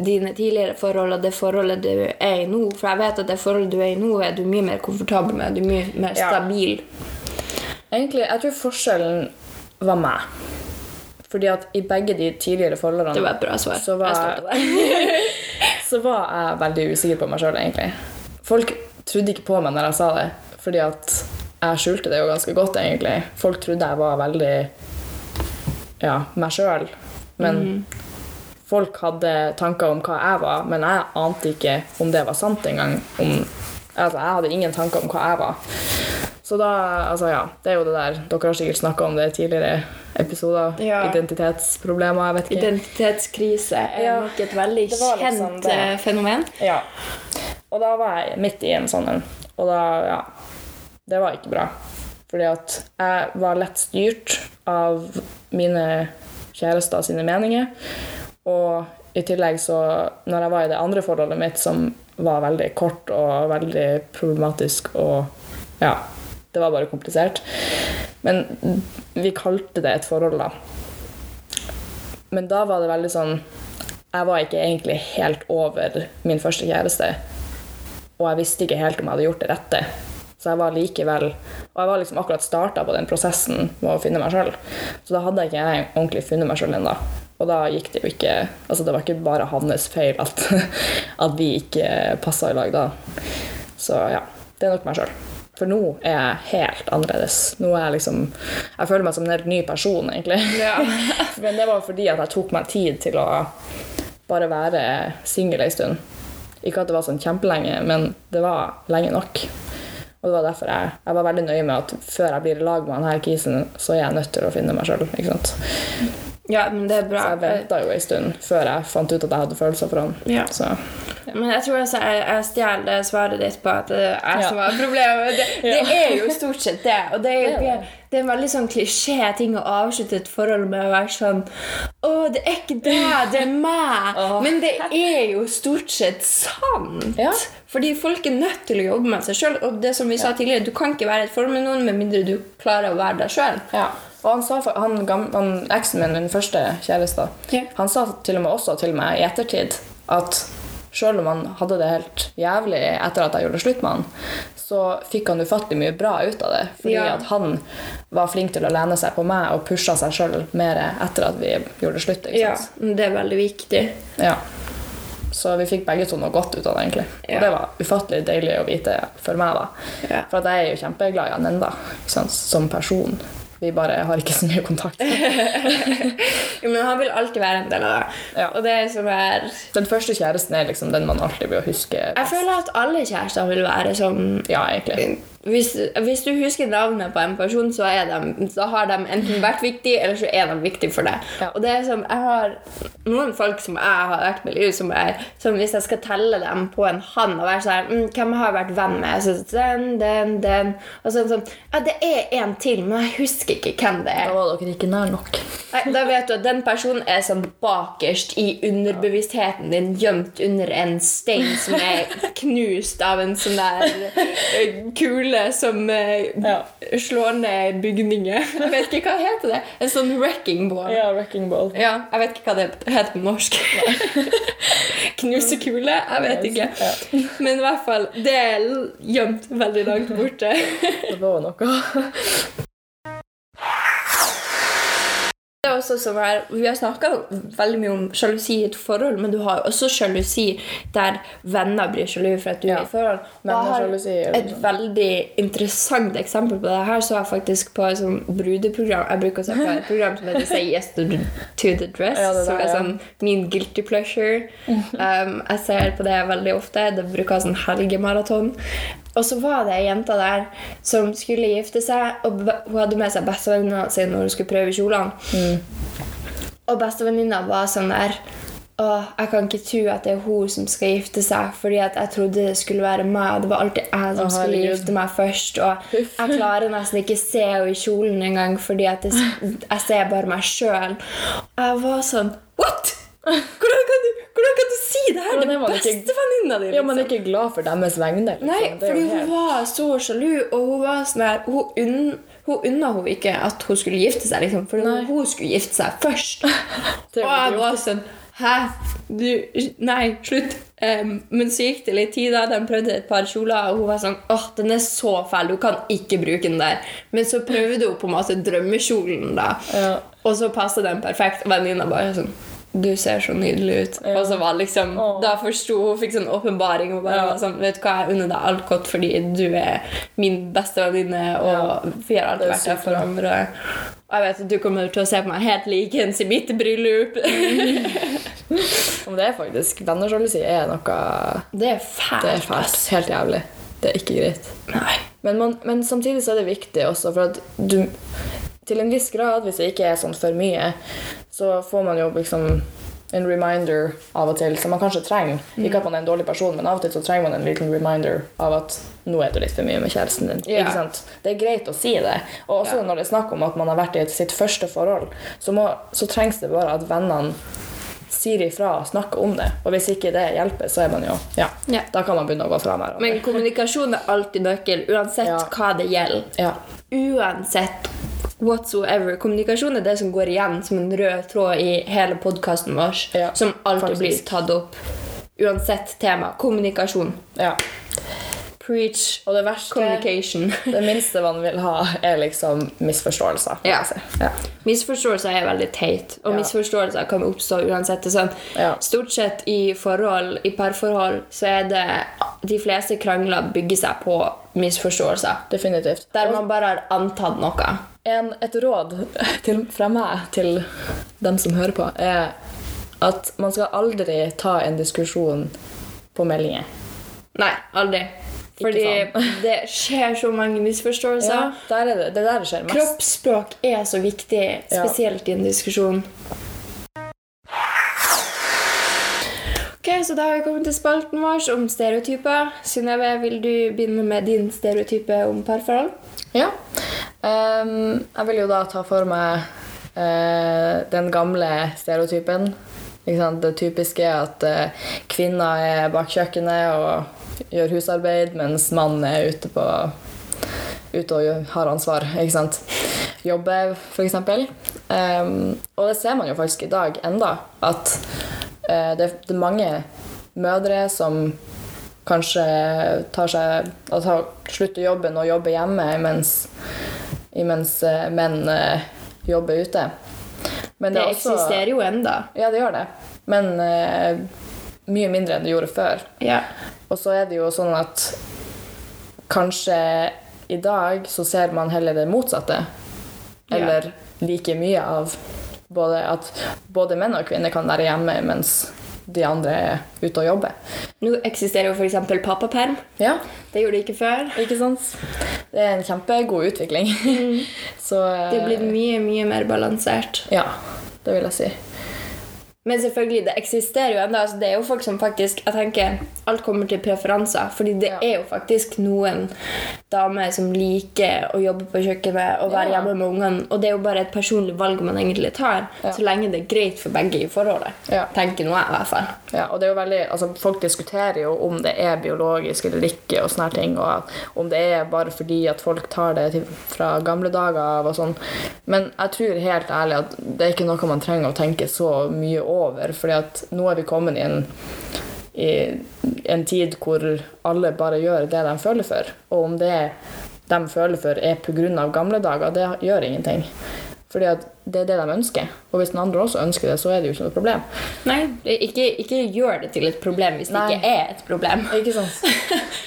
dine tidligere forhold og det forholdet du er i nå? For jeg vet at det forholdet du er i nå, er du mye mer komfortabel med. Du er mye mer Ja. stabil. Egentlig, jeg tror forskjellen var meg. Fordi at i begge de tidligere forholdene Det var et bra svar. Så var- Jeg så var jeg veldig usikker på meg sjøl, egentlig. Folk trodde ikke på meg når jeg sa det, fordi at jeg skjulte det jo ganske godt, egentlig. Folk trodde jeg var veldig ja, meg sjøl. Men folk hadde tanker om hva jeg var, men jeg ante ikke om det var sant engang. Om, altså, jeg hadde ingen tanker om hva jeg var. Så da, altså ja, det er jo det der Dere har sikkert snakka om det i tidligere episoder. Ja. Identitetsproblemer, jeg vet ikke. Identitetskrise er Ja, nok et veldig liksom kjent eh, fenomen. Ja. Og da var jeg midt i en sånn en. Og da, ja Det var ikke bra. Fordi at jeg var lett styrt av mine kjærester sine meninger. Og i tillegg så Når jeg var i det andre forholdet mitt, som var veldig kort og veldig problematisk og Ja. Det var bare komplisert. Men vi kalte det et forhold, da. Men da var det veldig sånn Jeg var ikke egentlig helt over min første kjæreste. Og jeg visste ikke helt om jeg hadde gjort det rette. Så jeg var likevel Og jeg var liksom akkurat starta på den prosessen med å finne meg sjøl. Så da hadde ikke jeg ordentlig funnet meg sjøl ennå. Og da gikk det jo ikke Altså det var ikke bare hans feil at, at vi ikke passa i lag da. Så ja. Det er nok meg sjøl. For nå er jeg helt annerledes. Nå er Jeg liksom Jeg føler meg som en helt ny person, egentlig. Men det var fordi at jeg tok meg tid til å bare være singel ei stund. Ikke at det var sånn kjempelenge, men det var lenge nok. Og det var derfor jeg, jeg var veldig nøye med at før jeg blir i lag med denne kisen, så er jeg nødt til å finne meg sjøl. Ja, men det er bra. Så jeg venta jo ei stund før jeg fant ut at jeg hadde følelser for han. Ja. Så Men jeg tror altså jeg, jeg stjeler svaret ditt på at det er jeg Ja. som har problemet. Det, det er jo stort sett det. Og det er, Det det er en veldig sånn klisjé ting å avslutte et forhold med å være sånn Å, det er ikke deg, det er meg. Men det er jo stort sett sant. Ja. Fordi folk er nødt til å jobbe med seg sjøl. Og det som vi sa tidligere, du kan ikke være i et forhold med noen med mindre du klarer å være deg sjøl. Ja. Og han sa, han, han, eksen min, min første kjæreste, yeah. han sa til og med også til meg i ettertid at selv om han hadde det helt jævlig etter at jeg gjorde slutt med han, så fikk han ufattelig mye bra ut av det. Fordi Ja. at han var flink til å lene seg på meg og pusha seg sjøl mer etter at vi gjorde slutt. Ja, det er veldig viktig. Ja. Så vi fikk begge to noe godt ut av det, egentlig. Ja. Og det var ufattelig deilig å vite for meg, da. Ja. For jeg er jo kjempeglad i han ennå, som person. Vi bare har ikke så mye kontakt. Jo, men han vil alltid være en del av det. Ja. Og det som er Den første kjæresten er liksom den man alltid vil huske. Jeg føler at alle kjærester vil være sånn Ja, egentlig. Hvis, hvis du husker navnet på en person, så, de, så har de enten vært viktig, eller så er de viktig for deg. Ja. Og det er som, jeg har noen folk som jeg har vært med i livet, som som hvis jeg skal telle dem på en hand og være sånn mm, Hvem har jeg vært venn med? Så, den, den, den. Og sånn, sånn Ja, det er en til, men jeg husker ikke hvem det er. Da var dere ikke nær nok. Nei, da vet du at den personen er sånn bakerst i underbevisstheten din, gjemt under en stein som er knust av en sånn der eh, kule som eh, Ja. slår ned bygninger. Jeg vet ikke hva heter det. En sånn wrecking ball. Ja, wrecking ball. Ja, jeg vet ikke hva det heter på norsk. Knusekule? Jeg vet ikke. Men i hvert fall, det er gjemt veldig langt borte. Det var noe. Det å også som er Vi har snakka veldig mye om sjalusi i et forhold, men du har også sjalusi der venner blir sjalu for at du Ja. er i forhold. Men jeg har sjalusi, er et veldig interessant eksempel på det her så jeg faktisk på et sånn brudeprogram. Jeg bruker å se på et program som heter Say Yes to the, Dress, Ja, det som der, er ja. sånn min guilty pleasure. Um, jeg ser på det veldig ofte. Det bruker å ha sånn helgemaraton. Og så var det ei jente der som skulle gifte seg, og hun hadde med seg bestevenninna si når hun skulle prøve kjolene. Og bestevenninna var sånn der Åh, jeg kan ikke tro at det er hun som skal gifte seg, fordi at jeg trodde det skulle være meg. Det var alltid jeg som oh, skulle herregud. gifte meg først. Og jeg klarer nesten ikke se henne i kjolen engang, fordi at jeg, jeg ser bare meg sjøl. Og jeg var sånn What?! Hvordan kan du, hvordan kan du si det her? til bestevenninna di! Ja, man er liksom. ikke glad for deres vegne. Liksom. Nei, fordi hun helt- var så sjalu, og hun var sånn her Hun, unn, hun unna hun ikke at hun skulle gifte seg, liksom. For Nei. hun skulle gifte seg først. Og jeg var sånn Hæ? Du, nei, slutt. Um, men så gikk det litt tid, da. De prøvde et par kjoler, og hun var sånn åh, den er så fæl, du kan ikke bruke den der. Men så prøvde hun på en måte drømmekjolen, da. Ja. Og så passa den perfekt. Og venninna bare sånn du ser så nydelig ut. Og så var liksom, Åh. Da forsto hun fikk sånn åpenbaring. og bare Ja. sånn, vet du hva, Jeg unner deg alt godt fordi du er min beste venninne, og vi har alltid vært der for hverandre. Og jeg vet at du kommer til å se på meg helt likens i mitt bryllup. Det er faktisk Vennesjalusi er noe Det er fælt. Det er fælt. Helt jævlig. Det er ikke greit. Men, man, men samtidig så er det viktig også, for at du Til en viss grad, hvis det ikke er sånn for mye, så får man jo liksom en reminder av og til som man kanskje trenger. Ikke at man er en dårlig person, men av og til så trenger man en liten reminder av at nå er du litt for mye med kjæresten din. Yeah. Ikke sant? Det er greit å si det. Og også yeah. når det er snakk om at man har vært i sitt første forhold, så, må, så trengs det bare at vennene sier ifra og snakker om det. Og hvis ikke det hjelper, så er man jo Ja, Ja. da kan man begynne å gå fra hverandre. Men kommunikasjon er alltid nøkkel, uansett Ja. hva det gjelder. ja. Uansett whatsoever. Kommunikasjon er det som går igjen som en rød tråd i hele podkasten vår. Ja, som alltid faktisk. blir tatt opp. Uansett tema. Kommunikasjon. ja. Preach Og det verste communication. Det minste man vil ha, er liksom misforståelser. Ja. ja. Misforståelser er veldig teit, og Ja. misforståelser kan oppstå uansett. Sånn, Ja. Stort sett i forhold, i parforhold så er det de fleste krangler bygger seg på misforståelser. Definitivt. Der man bare har antatt noe. En, et råd til, fra meg til dem som hører på, er at man skal aldri ta en diskusjon på meldinger. Nei, aldri. Fordi det skjer så mange misforståelser. Ja, der er det, det er der skjer mest. Kroppsspråk er så viktig, Ja. spesielt i en diskusjon. Ok, så Da har vi kommet til spalten vår om stereotyper. Synnøve, vil du begynne med din stereotype om parforhold? Ja. Um, jeg vil jo da ta for meg uh, den gamle stereotypen. Ikke sant? Det typiske er at uh, kvinner er bak kjøkkenet og gjør husarbeid, mens mannen er ute, på, ute og har ansvar. Ikke sant? Jobber, f.eks. Um, og det ser man jo faktisk i dag enda. At uh, det, det er mange mødre som kanskje tar seg, altså, slutter jobben og jobber hjemme imens, imens uh, menn uh, jobber ute. Men Det det også- eksisterer jo enda. Ja, det gjør det. Men eh, mye mindre enn det gjorde før. Ja. Og så er det jo sånn at kanskje i dag så ser man heller det motsatte. Ja. Eller like mye av både at både menn og kvinner kan være hjemme mens de andre er ute og jobber. Nå eksisterer jo f.eks. pappaperm. Ja, Det gjorde det ikke før. ikke sant? Det er en kjempegod utvikling. så eh, Det er blitt mye, mye mer balansert. Ja, det vil jeg si. Men selvfølgelig, det eksisterer jo ennå. Altså, det er jo folk som faktisk Jeg tenker alt kommer til preferanser. Fordi det Ja. er jo faktisk noen damer som liker å jobbe på kjøkkenet og være Ja. hjemme med ungene. Og det er jo bare et personlig valg man egentlig tar, Ja. så lenge det er greit for begge i forholdet. Ja. Tenker nå jeg, i hvert fall. Ja, og det er jo veldig, altså Folk diskuterer jo om det er biologisk eller ikke, og sånne ting, og om det er bare fordi at folk tar det til, fra gamle dager av og sånn. Men jeg tror helt ærlig at det er ikke noe man trenger å tenke så mye over, fordi at nå er vi kommet i en, i en tid hvor alle bare gjør det de føler for. Og om det de føler for, er pga. gamle dager, det gjør ingenting. Fordi at det er det de ønsker. Og hvis den andre også ønsker det, så er det jo ikke noe problem. Nei, ikke, ikke gjør det til et problem hvis det ikke er et problem. Ikke sant?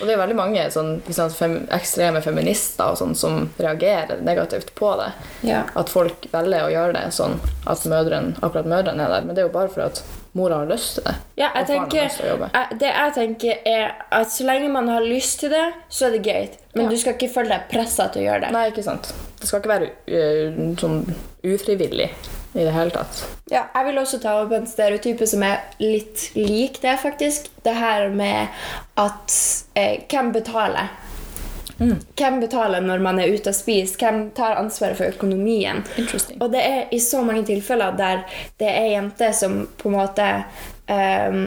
Og det er veldig mange sånn, fem, ekstreme feminister sånn, som reagerer negativt på det. Ja. At folk velger å gjøre det sånn at mødren, akkurat mødrene er der. Men det er jo bare for at mora har lyst til det. Ja, jeg tenker, jeg- det jeg tenker er at så lenge man har lyst til det, så er det greit. Men Ja. du skal ikke føle deg pressa til å gjøre det. Nei, ikke sant. Det skal ikke være uh, sånn ufrivillig i det hele tatt. Ja, jeg vil også ta opp en stereotype som er litt lik det, faktisk. Det her med at eh, hvem betaler? Hvem betaler når man er ute og spiser? Hvem tar ansvaret for økonomien? Og det er i så mange tilfeller der det er jenter som på en måte um,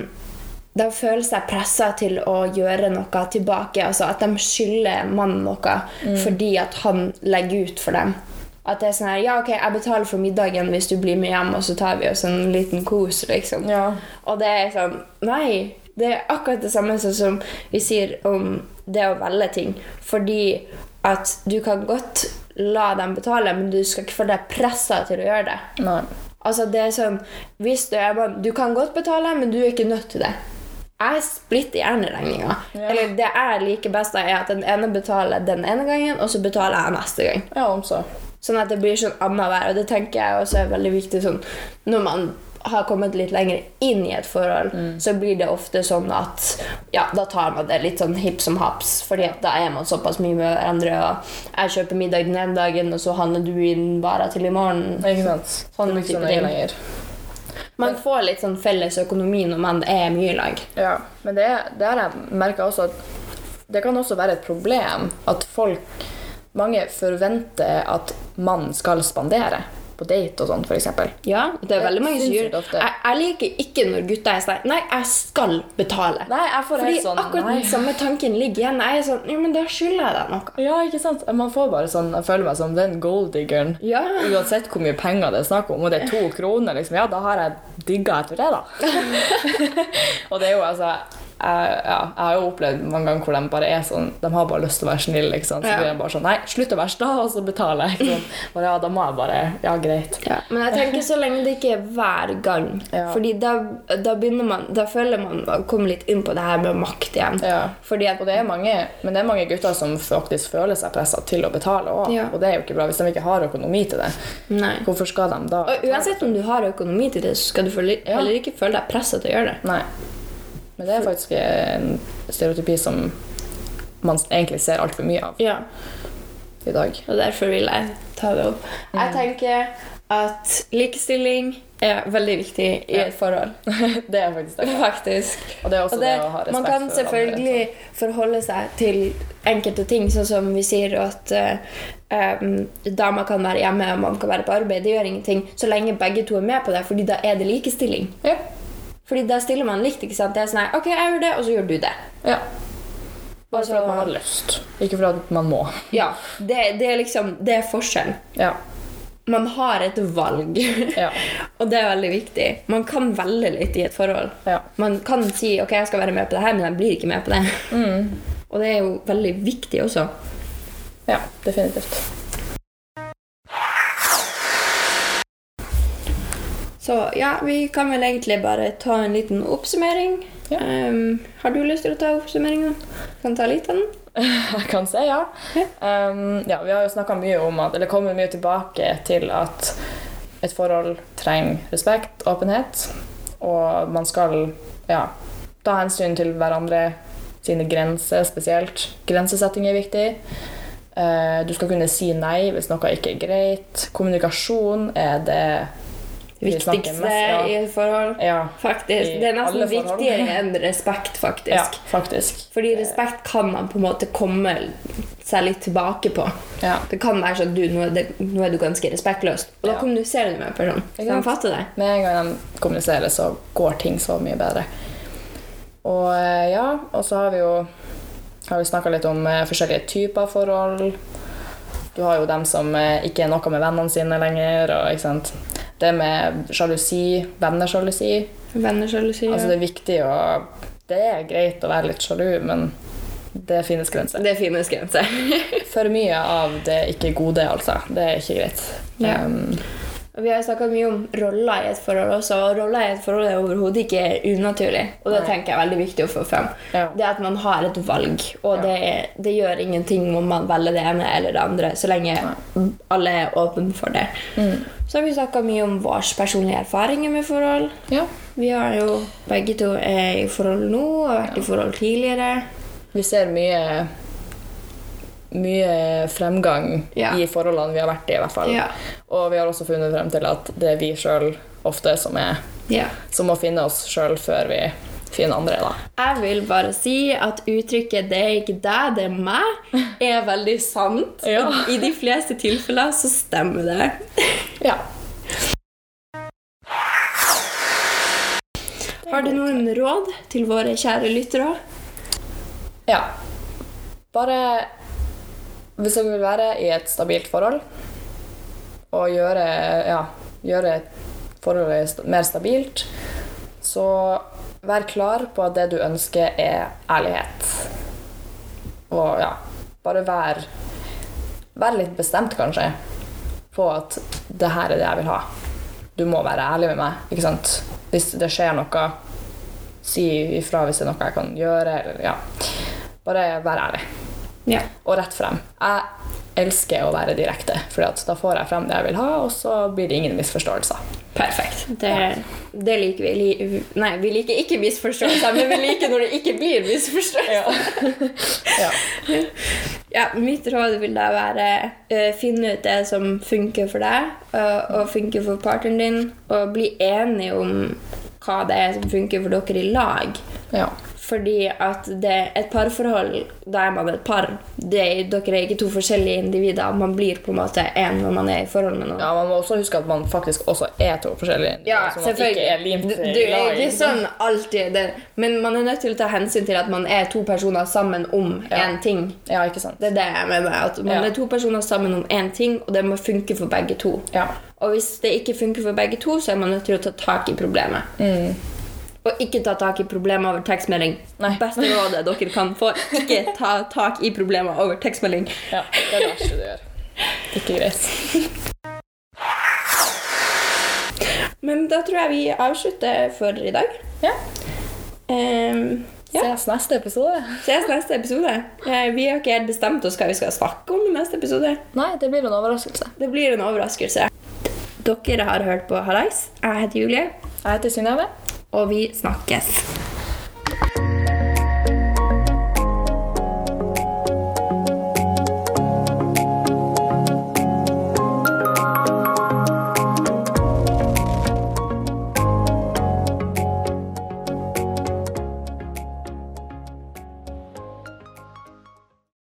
de føler seg pressa til å gjøre noe tilbake. Altså at de skylder mannen noe fordi at han legger ut for dem. At det er sånn her Ja, ok, jeg betaler for middagen hvis du blir med hjem, og så tar vi oss en liten kos, liksom. Ja. Og det er sånn Nei. Det er akkurat det samme som vi sier om det å velge ting. Fordi at du kan godt la dem betale, men du skal ikke få deg pressa til å gjøre det. Nei. Altså det er sånn hvis du, er, bare- du kan godt betale, men du er ikke nødt til det. Jeg splitter gjerne regninga. Ja. Eller det jeg liker best, er at den ene betaler den ene gangen, og så betaler jeg neste gang. Ja, om så. Sånn at det blir sånn annenhver. Og det tenker jeg også er veldig viktig sånn, når man har kommet litt lenger inn i et forhold, så blir det ofte sånn at ja, da tar man det litt sånn hipp som haps. fordi da er man såpass mye med hverandre. Og jeg kjøper middag den ene dagen, og så handler du inn varer til i morgen. Ikke sant? Sånn det blir ikke lenger. Man får litt sånn felles økonomi når man er mye i lag. Ja, men det, det har jeg merka også at det kan også være et problem at folk Mange forventer at mannen skal spandere på date og sånn, f.eks. Ja, det er veldig mange som gjør det. ofte. jeg, jeg liker ikke når gutter er sånn Nei, jeg skal betale. Nei, jeg får Fordi helt sånn akkurat nei. den samme tanken ligger igjen. Jeg er sånn Ja, men da skylder jeg deg noe. Ja, ikke sant? Man får bare sånn, Jeg føler meg som den golddiggeren. Ja. Uansett hvor mye penger det er snakk om, og det er to kroner, liksom, ja, da har jeg digga etter det, da. og det er jo altså jeg, ja, jeg har jo opplevd mange ganger hvor de bare er sånn De har bare lyst til å være snille. Ikke sant? Så Ja. blir de bare sånn Nei, slutt å være sta, og så betaler jeg. Ikke sant? Bare, ja, da må jeg bare Ja, greit. Ja, men jeg tenker så lenge det ikke er hver gang. Ja. Fordi da, da begynner man Da føler man å komme litt inn på det her med makt igjen. Ja. Fordi at Og det er mange, men det er mange gutter som faktisk føler seg pressa til å betale òg. Og det er jo ikke bra hvis de ikke har økonomi til det. Nei. Hvorfor skal de da Og uansett om du har økonomi til det, så skal du heller ikke føle deg pressa til å gjøre det. Nei. Men det er faktisk en stereotypi som man egentlig ser altfor mye av Ja, i dag. og derfor vil jeg ta det opp. Jeg tenker at likestilling er veldig viktig i et forhold. det er faktisk det. Faktisk. Og det er også Og det, det, å ha respekt for man kan for selvfølgelig andre. forholde seg til enkelte ting, sånn som vi sier at uh, um, damer kan være hjemme og man kan være på arbeid. Det gjør ingenting så lenge begge to er med på det, fordi da er det likestilling. Ja. Fordi da stiller man likt. ikke sant? Det er sånn her, ok, jeg gjør det, og så gjør du det. ja. Bare for at man har lyst, ikke for at man må. Ja, det, det er liksom, det er forskjellen. Ja. Man har et valg, Ja. og det er veldig viktig. Man kan velge litt i et forhold. Ja. Man kan si ok, jeg skal være med på det her, men jeg blir ikke med på det. Mm. Og det er jo veldig viktig også. ja, definitivt. Så ja, vi kan vel egentlig bare ta en liten oppsummering. Ja. Um, har du lyst til å ta oppsummeringen? Kan ta litt av den? Jeg kan si ja. Um, ja vi har jo snakka mye om at, eller kommet mye tilbake til at et forhold trenger respekt, åpenhet, og man skal ja, ta hensyn til hverandre sine grenser spesielt. Grensesetting er viktig. Uh, du skal kunne si nei hvis noe ikke er greit. Kommunikasjon er det Viktigste ja. i forhold. Ja, Faktisk. I Det er nesten viktigere enn respekt, faktisk. ja faktisk. Fordi respekt kan man på en måte komme seg litt tilbake på. Ja. Det kan være sånn at du, nå, er det, nå er du ganske respektløs. Og da kommuniserer du med en person. De fatter det. Med en gang de kommuniserer, så går ting så mye bedre. Og eh, ja, og så har vi jo har vi snakka litt om eh, forskjellige typer forhold. Du har jo dem som eh, ikke er noe med vennene sine lenger. Og, ikke sant? Det med sjalusi, vennesjalusi. Vennesjalusi. Altså, det er viktig å Det er greit å være litt sjalu, men det finnes grenser. det finnes grenser. For mye av det ikke gode, altså. Det er ikke greit. Ja. Um, Og Vi har snakka mye om roller i et forhold også, og roller i et forhold er overhodet ikke unaturlig. Og det Nei. tenker jeg er veldig viktig å få frem. Ja. Det at man har et valg, og Ja. det, det gjør ingenting om man velger det ene eller det andre, så lenge alle er åpne for det. Mm. Så har vi snakka mye om våre personlige erfaringer med forhold. ja. Vi har jo begge to er i forhold nå og har vært i forhold tidligere. Vi ser mye mye fremgang Ja. i forholdene vi har vært i. i hvert fall. Ja. Og vi har også funnet frem til at det er vi sjøl ofte som, er, Ja. som må finne oss sjøl før vi finner andre. da. Jeg vil bare si at uttrykket 'det er ikke deg, det er meg' er veldig sant. I de fleste tilfeller så stemmer det. Ja. Har du noen råd til våre kjære lyttere? ja. Bare hvis dere vil være i et stabilt forhold og gjøre, ja, gjøre forholdet mer stabilt, så vær klar på at det du ønsker, er ærlighet. Og ja, bare vær, vær litt bestemt, kanskje, på at det her er det jeg vil ha. Du må være ærlig med meg. ikke sant? Hvis det skjer noe, si ifra hvis det er noe jeg kan gjøre. Eller, ja. Bare vær ærlig. Ja. Og rett frem. Jeg elsker å være direkte, for da får jeg frem det jeg vil ha, og så blir det ingen misforståelser. Perfekt. Det, det liker vi. Nei, vi liker ikke misforståelser, men vi liker når det ikke blir misforståelser. Ja. Ja, mitt råd vil da være uh, finne ut det som funker for deg, uh, og funker for partneren din, og bli enige om hva det er som funker for dere i lag. ja. Fordi at det, et parforhold, da er man et par. Det, er- dere er ikke to forskjellige individer. Man blir på en måte én når man er i forhold med noen. Ja, Man må også huske at man faktisk også er to forskjellige Ja, så man selvfølgelig. er limt Du, du er ikke sånn alltid det. Men man er nødt til å ta hensyn til at man er to personer sammen om Ja. ting. Ja, ikke sant? Det er det jeg mener. At man Ja. er to personer sammen om én ting, og det må funke for begge to. Ja. Og hvis det ikke funker for begge to, så er man nødt til å ta tak i problemet. Mm. Og ikke ta tak i problemer over tekstmelding. Nei. Beste rådet dere kan få. Ikke ta tak i problemer over tekstmelding. ja. Det er det verste du gjør. Ikke greit. Men da tror jeg vi avslutter for i dag. Ja. Um, ja. Ses neste episode. Ses neste episode. Eh, vi har ikke helt bestemt oss hva vi skal snakke om i neste episode. Nei, det blir en overraskelse. Det blir en overraskelse. Dere har hørt på Hallais. Jeg heter Julie, Jeg heter Synnøve. Og vi snakkes.